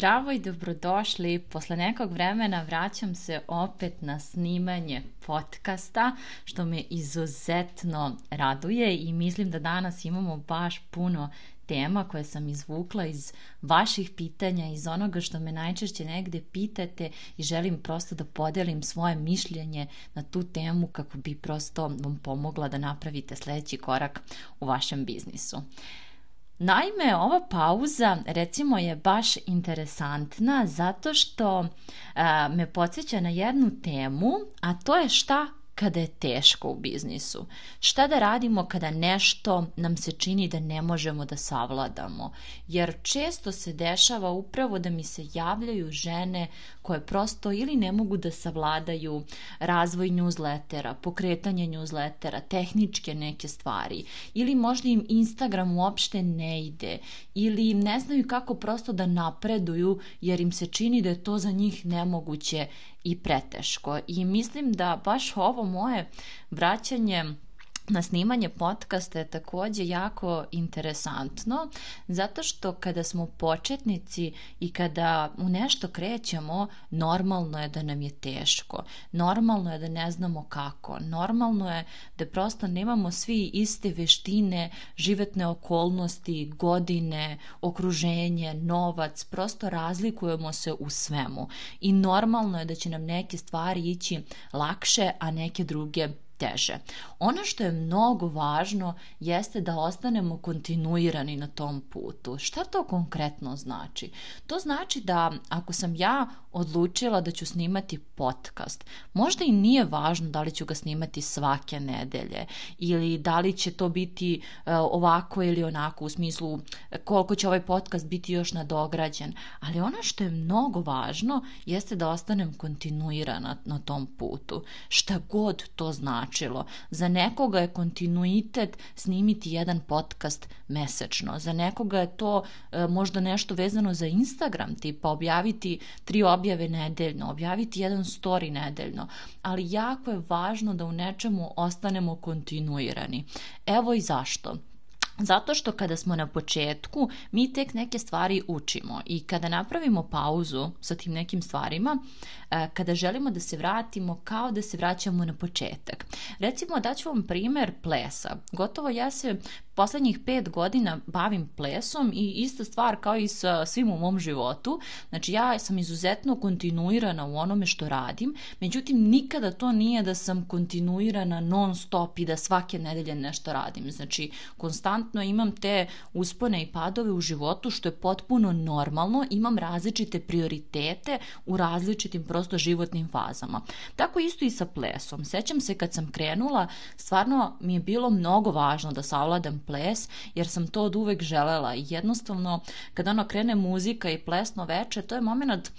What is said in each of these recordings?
Zdravo i dobrodošli. Posle nekog vremena vraćam se opet na snimanje podcasta, što me izuzetno raduje i mislim da danas imamo baš puno tema koje sam izvukla iz vaših pitanja, iz onoga što me najčešće negde pitate i želim prosto da podelim svoje mišljenje na tu temu kako bi prosto vam pomogla da napravite sledeći korak u vašem biznisu. Naime, ova pauza recimo je baš interesantna zato što a, me podsjeća na jednu temu, a to je šta kada je teško u biznisu? Šta da radimo kada nešto nam se čini da ne možemo da savladamo? Jer često se dešava upravo da mi se javljaju žene koje prosto ili ne mogu da savladaju razvoj newslettera, pokretanje newslettera, tehničke neke stvari ili možda im Instagram uopšte ne ide ili ne znaju kako prosto da napreduju jer im se čini da je to za njih nemoguće i preteško. I mislim da baš ovo moje vraćanje na snimanje podcasta je takođe jako interesantno zato što kada smo početnici i kada u nešto krećemo normalno je da nam je teško normalno je da ne znamo kako normalno je da prosto nemamo svi iste veštine životne okolnosti godine okruženje novac prosto razlikujemo se u svemu. I normalno je da će nam neke stvari ići lakše a neke druge teže. Ono što je mnogo važno jeste da ostanemo kontinuirani na tom putu. Šta to konkretno znači? To znači da ako sam ja odlučila da ću snimati podcast, možda i nije važno da li ću ga snimati svake nedelje ili da li će to biti uh, ovako ili onako u smislu koliko će ovaj podcast biti još nadograđen, ali ono što je mnogo važno jeste da ostanem kontinuirana na tom putu. Šta god to znači značilo. Za nekoga je kontinuitet snimiti jedan podcast mesečno. Za nekoga je to e, možda nešto vezano za Instagram, tipa objaviti tri objave nedeljno, objaviti jedan story nedeljno. Ali jako je važno da u nečemu ostanemo kontinuirani. Evo i zašto. Zato što kada smo na početku, mi tek neke stvari učimo i kada napravimo pauzu sa tim nekim stvarima, e, kada želimo da se vratimo kao da se vraćamo na početak. Recimo, daću vam primer plesa. Gotovo ja se poslednjih pet godina bavim plesom i ista stvar kao i sa svim u mom životu. Znači ja sam izuzetno kontinuirana u onome što radim, međutim nikada to nije da sam kontinuirana non stop i da svake nedelje nešto radim. Znači konstantno imam te uspone i padove u životu što je potpuno normalno, imam različite prioritete u različitim prosto životnim fazama. Tako isto i sa plesom. Sećam se kad sam krenula, stvarno mi je bilo mnogo važno da savladam ples, jer sam to od uvek želela i jednostavno kada ono krene muzika i plesno veče, to je moment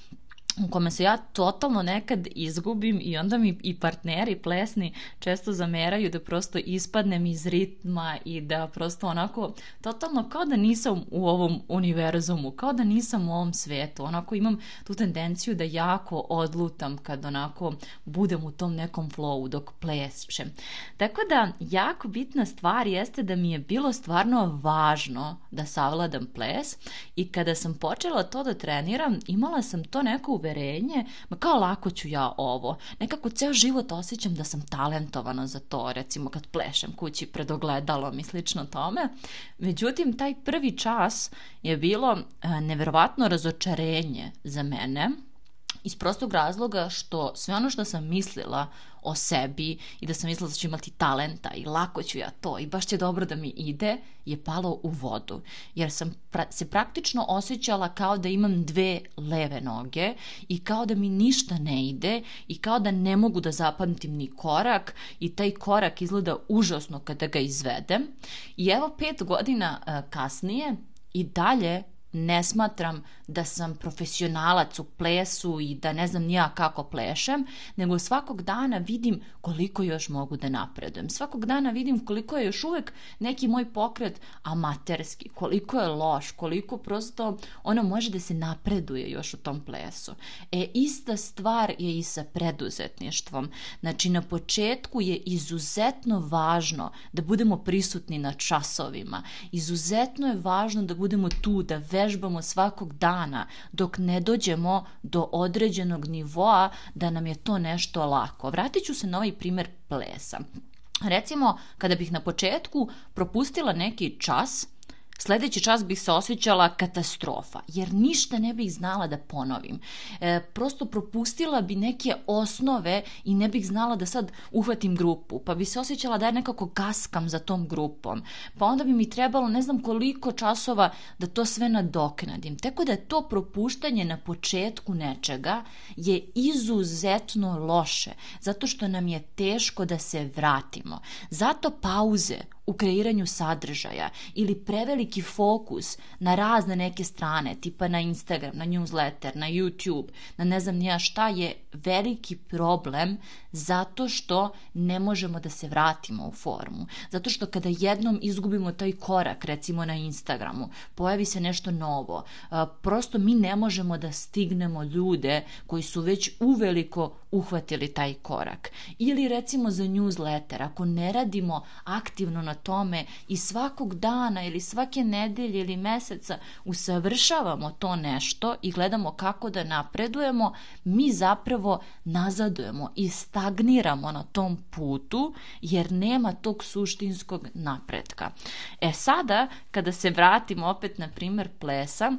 u kome se ja totalno nekad izgubim i onda mi i partneri plesni često zameraju da prosto ispadnem iz ritma i da prosto onako totalno kao da nisam u ovom univerzumu, kao da nisam u ovom svetu, onako imam tu tendenciju da jako odlutam kad onako budem u tom nekom flowu dok plešem. Tako da jako bitna stvar jeste da mi je bilo stvarno važno da savladam ples i kada sam počela to da treniram imala sam to neko uverenje, ma kao lako ću ja ovo. Nekako ceo život osjećam da sam talentovana za to, recimo kad plešem kući pred ogledalom i slično tome. Međutim, taj prvi čas je bilo e, neverovatno razočarenje za mene, iz prostog razloga što sve ono što sam mislila o sebi i da sam mislila da ću imati talenta i lako ću ja to i baš će dobro da mi ide, je palo u vodu. Jer sam pra se praktično osjećala kao da imam dve leve noge i kao da mi ništa ne ide i kao da ne mogu da zapamtim ni korak i taj korak izgleda užasno kada ga izvedem. I evo pet godina uh, kasnije i dalje ne smatram da sam profesionalac u plesu i da ne znam nija kako plešem, nego svakog dana vidim koliko još mogu da napredujem. Svakog dana vidim koliko je još uvek neki moj pokret amaterski, koliko je loš, koliko prosto ono može da se napreduje još u tom plesu. E, ista stvar je i sa preduzetništvom. Znači, na početku je izuzetno važno da budemo prisutni na časovima. Izuzetno je važno da budemo tu, da vežbamo svakog dana dok ne dođemo do određenog nivoa da nam je to nešto lako. Vratit ću se na ovaj primer plesa. Recimo, kada bih na početku propustila neki čas, Sledeći čas bih se osjećala katastrofa, jer ništa ne bih znala da ponovim. E, prosto propustila bi neke osnove i ne bih znala da sad uhvatim grupu, pa bi se osjećala da je nekako gaskam za tom grupom. Pa onda bi mi trebalo ne znam koliko časova da to sve nadoknadim. Tako da to propuštanje na početku nečega je izuzetno loše, zato što nam je teško da se vratimo. Zato pauze u kreiranju sadržaja ili preveliki fokus na razne neke strane, tipa na Instagram, na newsletter, na YouTube, na ne znam nija šta je veliki problem zato što ne možemo da se vratimo u formu. Zato što kada jednom izgubimo taj korak, recimo na Instagramu, pojavi se nešto novo, prosto mi ne možemo da stignemo ljude koji su već uveliko uhvatili taj korak. Ili recimo za newsletter, ako ne radimo aktivno na tome i svakog dana ili svake nedelje ili meseca usavršavamo to nešto i gledamo kako da napredujemo, mi zapravo nazadujemo i stagniramo na tom putu jer nema tog suštinskog napretka. E sada, kada se vratimo opet na primer plesa,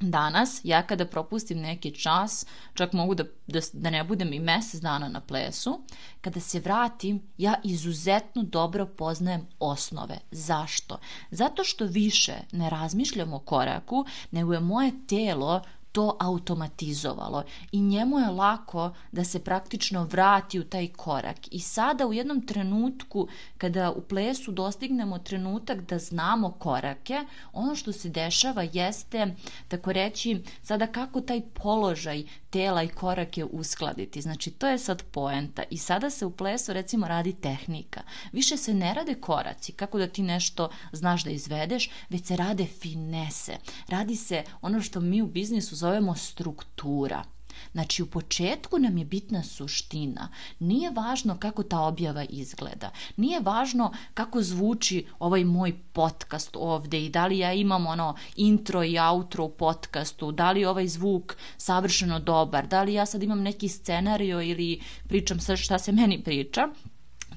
Danas, ja kada propustim neki čas, čak mogu da, da, da ne budem i mesec dana na plesu, kada se vratim, ja izuzetno dobro poznajem osnove. Zašto? Zato što više ne razmišljam o koraku, nego je moje telo to automatizovalo i njemu je lako da se praktično vrati u taj korak. I sada u jednom trenutku kada u plesu dostignemo trenutak da znamo korake, ono što se dešava jeste, tako reći, sada kako taj položaj tela i korake uskladiti. Znači, to je sad poenta. I sada se u plesu, recimo, radi tehnika. Više se ne rade koraci, kako da ti nešto znaš da izvedeš, već se rade finese. Radi se ono što mi u biznisu zovemo struktura. Znači, u početku nam je bitna suština. Nije važno kako ta objava izgleda. Nije važno kako zvuči ovaj moj podcast ovde i da li ja imam ono intro i outro u podcastu, da li je ovaj zvuk savršeno dobar, da li ja sad imam neki scenario ili pričam sve šta se meni priča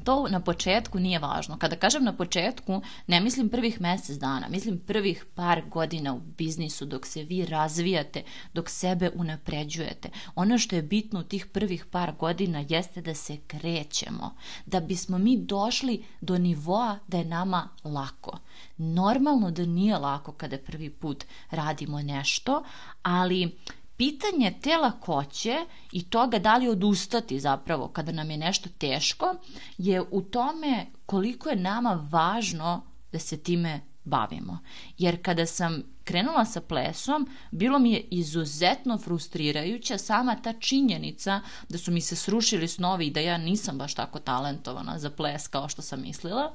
to na početku nije važno. Kada kažem na početku, ne mislim prvih mesec dana, mislim prvih par godina u biznisu dok se vi razvijate, dok sebe unapređujete. Ono što je bitno u tih prvih par godina jeste da se krećemo, da bismo mi došli do nivoa da je nama lako. Normalno da nije lako kada prvi put radimo nešto, ali pitanje te lakoće i toga da li odustati zapravo kada nam je nešto teško je u tome koliko je nama važno da se time bavimo. Jer kada sam krenula sa plesom, bilo mi je izuzetno frustrirajuća sama ta činjenica da su mi se srušili snovi i da ja nisam baš tako talentovana za ples kao što sam mislila,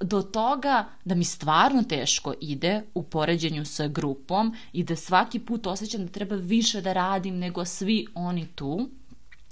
do toga da mi stvarno teško ide u poređenju sa grupom i da svaki put osjećam da treba više da radim nego svi oni tu,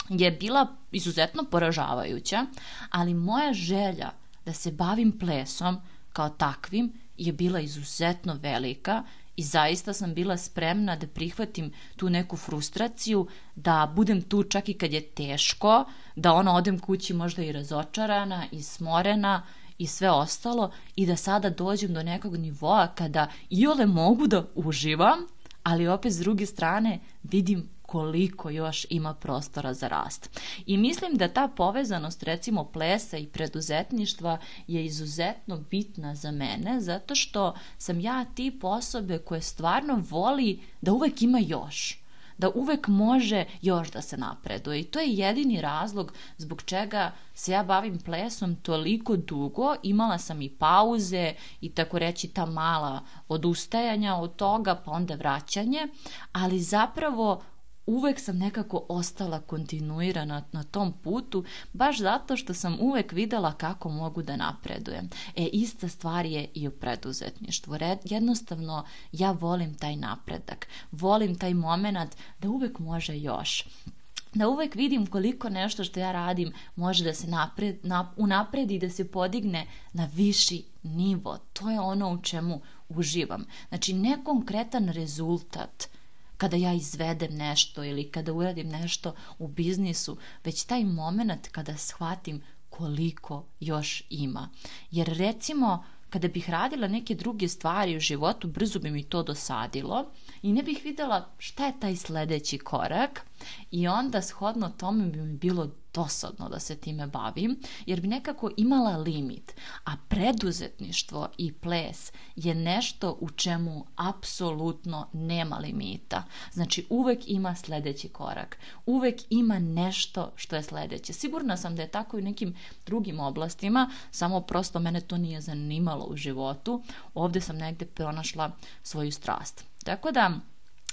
je bila izuzetno poražavajuća, ali moja želja da se bavim plesom kao takvim je bila izuzetno velika i zaista sam bila spremna da prihvatim tu neku frustraciju, da budem tu čak i kad je teško, da ono odem kući možda i razočarana i smorena i sve ostalo i da sada dođem do nekog nivoa kada i ole mogu da uživam, ali opet s druge strane vidim koliko još ima prostora za rast. I mislim da ta povezanost recimo plesa i preduzetništva je izuzetno bitna za mene zato što sam ja tip osobe koje stvarno voli da uvek ima još da uvek može još da se napreduje. I to je jedini razlog zbog čega se ja bavim plesom toliko dugo, imala sam i pauze i tako reći ta mala odustajanja od toga pa onda vraćanje, ali zapravo uvek sam nekako ostala kontinuirana na tom putu, baš zato što sam uvek videla kako mogu da napredujem. E, ista stvar je i u preduzetništvu. Jednostavno, ja volim taj napredak. Volim taj moment da uvek može još da uvek vidim koliko nešto što ja radim može da se napred, na, unapredi i da se podigne na viši nivo. To je ono u čemu uživam. Znači, ne konkretan rezultat kada ja izvedem nešto ili kada uradim nešto u biznisu, već taj moment kada shvatim koliko još ima. Jer recimo, kada bih radila neke druge stvari u životu, brzo bi mi to dosadilo i ne bih videla šta je taj sledeći korak i onda shodno tome bi mi bilo dosadno da se time bavim, jer bi nekako imala limit. A preduzetništvo i ples je nešto u čemu apsolutno nema limita. Znači uvek ima sledeći korak. Uvek ima nešto što je sledeće. Sigurna sam da je tako i u nekim drugim oblastima, samo prosto mene to nije zanimalo u životu. Ovde sam negde pronašla svoju strast. Tako da,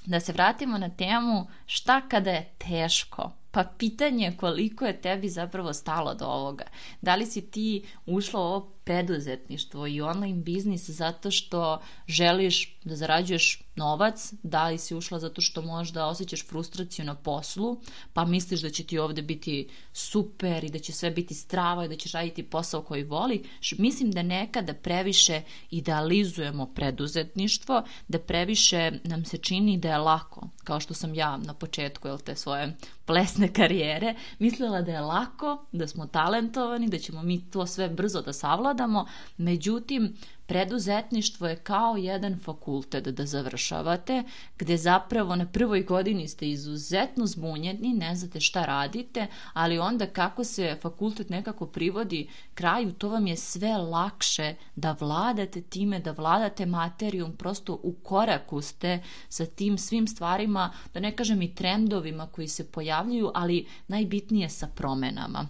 da se vratimo na temu šta kada je teško Pa pitanje je koliko je tebi zapravo stalo do ovoga. Da li si ti ušla u ovo preduzetništvo i online biznis zato što želiš da zarađuješ novac, da li si ušla zato što možda osjećaš frustraciju na poslu, pa misliš da će ti ovde biti super i da će sve biti strava i da ćeš raditi posao koji voli. Mislim da nekada previše idealizujemo preduzetništvo, da previše nam se čini da je lako, kao što sam ja na početku jel, te svoje plesne karijere, mislila da je lako, da smo talentovani, da ćemo mi to sve brzo da savladamo, međutim, preduzetništvo je kao jedan fakultet da završavate, gde zapravo na prvoj godini ste izuzetno zbunjeni, ne znate šta radite, ali onda kako se fakultet nekako privodi kraju, to vam je sve lakše da vladate time, da vladate materijom, prosto u koraku ste sa tim svim stvarima, da ne kažem i trendovima koji se pojavljuju, ali najbitnije sa promenama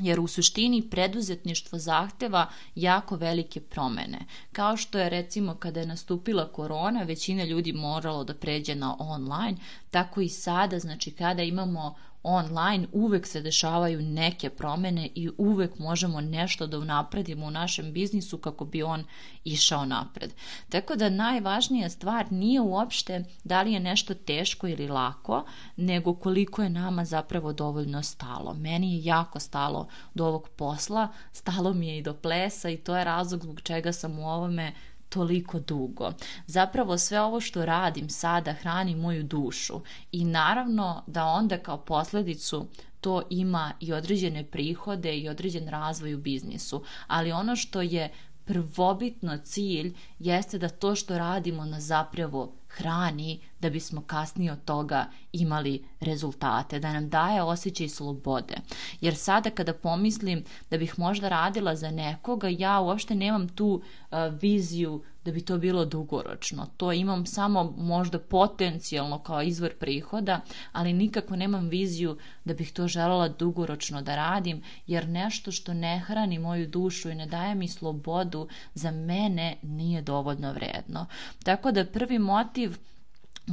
jer u suštini preduzetništvo zahteva jako velike promene. Kao što je recimo kada je nastupila korona, većina ljudi moralo da pređe na online, tako i sada, znači kada imamo online uvek se dešavaju neke promene i uvek možemo nešto da unapredimo u našem biznisu kako bi on išao napred. Tako da najvažnija stvar nije uopšte da li je nešto teško ili lako, nego koliko je nama zapravo dovoljno stalo. Meni je jako stalo do ovog posla, stalo mi je i do plesa i to je razlog zbog čega sam u ovome toliko dugo. Zapravo sve ovo što radim sada hrani moju dušu i naravno da onda kao posledicu to ima i određene prihode i određen razvoj u biznisu, ali ono što je prvobitno cilj jeste da to što radimo na zapravo hrani da bismo kasnije od toga imali rezultate, da nam daje osjećaj slobode. Jer sada kada pomislim da bih možda radila za nekoga, ja uopšte nemam tu uh, viziju da bi to bilo dugoročno. To imam samo možda potencijalno kao izvor prihoda, ali nikako nemam viziju da bih to želela dugoročno da radim, jer nešto što ne hrani moju dušu i ne daje mi slobodu, za mene nije dovoljno vredno. Tako da prvi motiv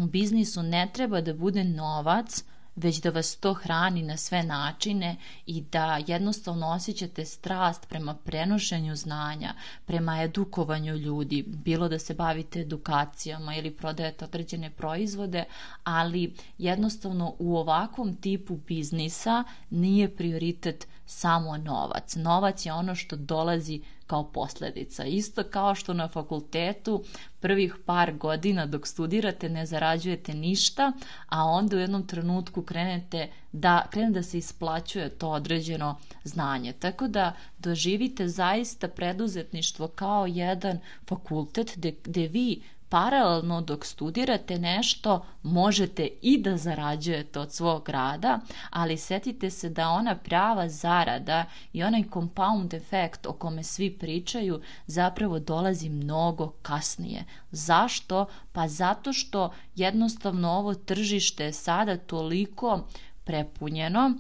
u biznisu ne treba da bude novac, već da vas to hrani na sve načine i da jednostavno osjećate strast prema prenošenju znanja, prema edukovanju ljudi, bilo da se bavite edukacijama ili prodajete određene proizvode, ali jednostavno u ovakvom tipu biznisa nije prioritet samo novac. Novac je ono što dolazi kao posledica. Isto kao što na fakultetu prvih par godina dok studirate ne zarađujete ništa, a onda u jednom trenutku krenete da, krene da se isplaćuje to određeno znanje. Tako da doživite zaista preduzetništvo kao jedan fakultet gde, gde vi paralelno dok studirate nešto možete i da zarađujete od svog rada, ali setite se da ona prava zarada i onaj compound efekt o kome svi pričaju zapravo dolazi mnogo kasnije. Zašto? Pa zato što jednostavno ovo tržište je sada toliko prepunjeno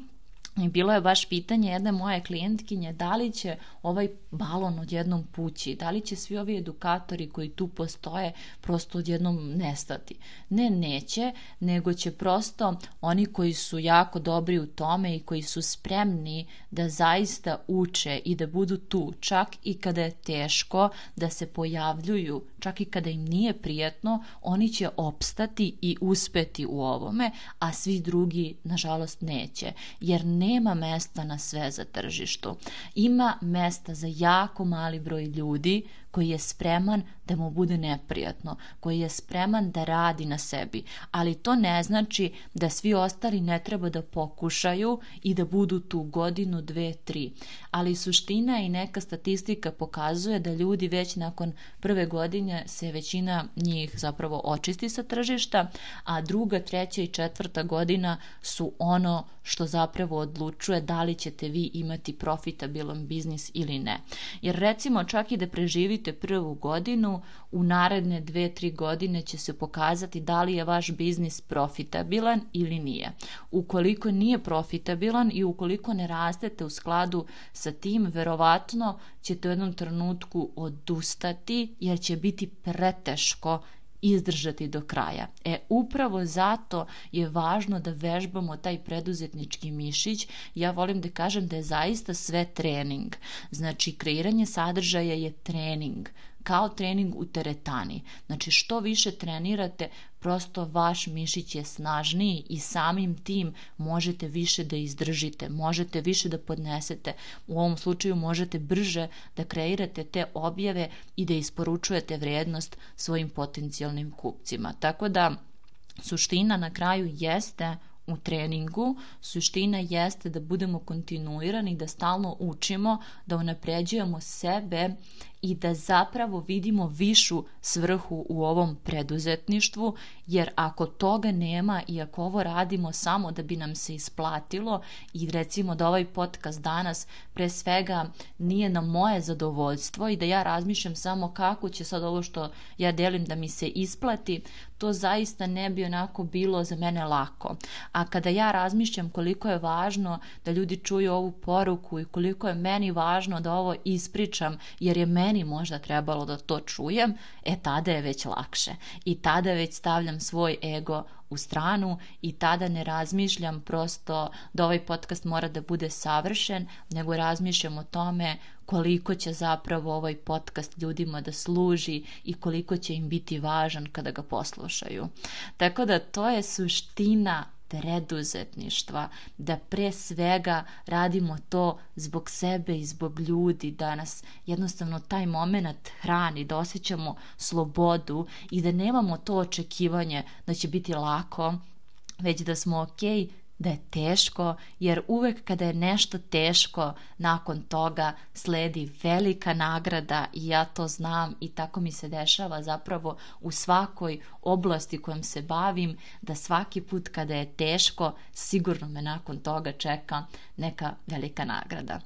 I bilo je baš pitanje jedne moje klijentkinje da li će ovaj balon odjednom pući, da li će svi ovi edukatori koji tu postoje prosto odjednom nestati. Ne, neće, nego će prosto oni koji su jako dobri u tome i koji su spremni da zaista uče i da budu tu, čak i kada je teško, da se pojavljuju, čak i kada im nije prijatno, oni će opstati i uspeti u ovome, a svi drugi, nažalost, neće. Jer nema mesta na sve za tržištu. Ima mesta za jako mali broj ljudi koji je spreman da mu bude neprijatno, koji je spreman da radi na sebi, ali to ne znači da svi ostali ne treba da pokušaju i da budu tu godinu, dve, tri. Ali suština i neka statistika pokazuje da ljudi već nakon prve godine se većina njih zapravo očisti sa tržišta, a druga, treća i četvrta godina su ono što zapravo odlučuje da li ćete vi imati profitabilan biznis ili ne. Jer recimo čak i da preživite prvu godinu, u naredne dve, tri godine će se pokazati da li je vaš biznis profitabilan ili nije. Ukoliko nije profitabilan i ukoliko ne rastete u skladu sa tim, verovatno ćete u jednom trenutku odustati jer će biti preteško izdržati do kraja. E, upravo zato je važno da vežbamo taj preduzetnički mišić. Ja volim da kažem da je zaista sve trening. Znači, kreiranje sadržaja je trening kao trening u teretani. Znači što više trenirate, prosto vaš mišić je snažniji i samim tim možete više da izdržite, možete više da podnesete. U ovom slučaju možete brže da kreirate te objave i da isporučujete vrednost svojim potencijalnim kupcima. Tako da suština na kraju jeste u treningu, suština jeste da budemo kontinuirani, da stalno učimo, da unapređujemo sebe i da zapravo vidimo višu svrhu u ovom preduzetništvu, jer ako toga nema i ako ovo radimo samo da bi nam se isplatilo i recimo da ovaj podcast danas pre svega nije na moje zadovoljstvo i da ja razmišljam samo kako će sad ovo što ja delim da mi se isplati, to zaista ne bi onako bilo za mene lako. A kada ja razmišljam koliko je važno da ljudi čuju ovu poruku i koliko je meni važno da ovo ispričam, jer je meni meni možda trebalo da to čujem, e tada je već lakše. I tada već stavljam svoj ego u stranu i tada ne razmišljam prosto da ovaj podcast mora da bude savršen, nego razmišljam o tome koliko će zapravo ovaj podcast ljudima da služi i koliko će im biti važan kada ga poslušaju. Tako da to je suština preduzetništva, da pre svega radimo to zbog sebe i zbog ljudi, da nas jednostavno taj moment hrani, da osjećamo slobodu i da nemamo to očekivanje da će biti lako, već da smo ok da je teško, jer uvek kada je nešto teško, nakon toga sledi velika nagrada i ja to znam i tako mi se dešava zapravo u svakoj oblasti kojom se bavim, da svaki put kada je teško, sigurno me nakon toga čeka neka velika nagrada.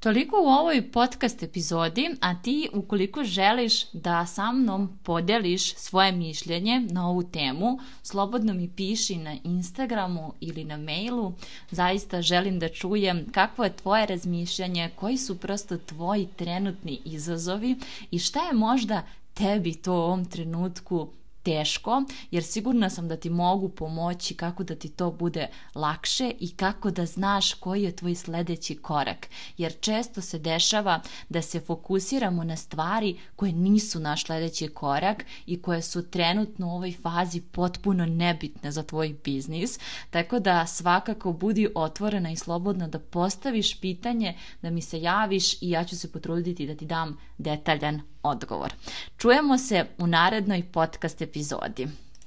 Toliko u ovoj podcast epizodi, a ti ukoliko želiš da sa mnom podeliš svoje mišljenje na ovu temu, slobodno mi piši na Instagramu ili na mailu. Zaista želim da čujem kakvo je tvoje razmišljanje, koji su prosto tvoji trenutni izazovi i šta je možda tebi to u ovom trenutku teško, jer sigurna sam da ti mogu pomoći kako da ti to bude lakše i kako da znaš koji je tvoj sledeći korak. Jer često se dešava da se fokusiramo na stvari koje nisu naš sledeći korak i koje su trenutno u ovoj fazi potpuno nebitne za tvoj biznis. Tako da svakako budi otvorena i slobodna da postaviš pitanje, da mi se javiš i ja ću se potruditi da ti dam detaljan odgovor. Čujemo se u narednoj podcast epizodi.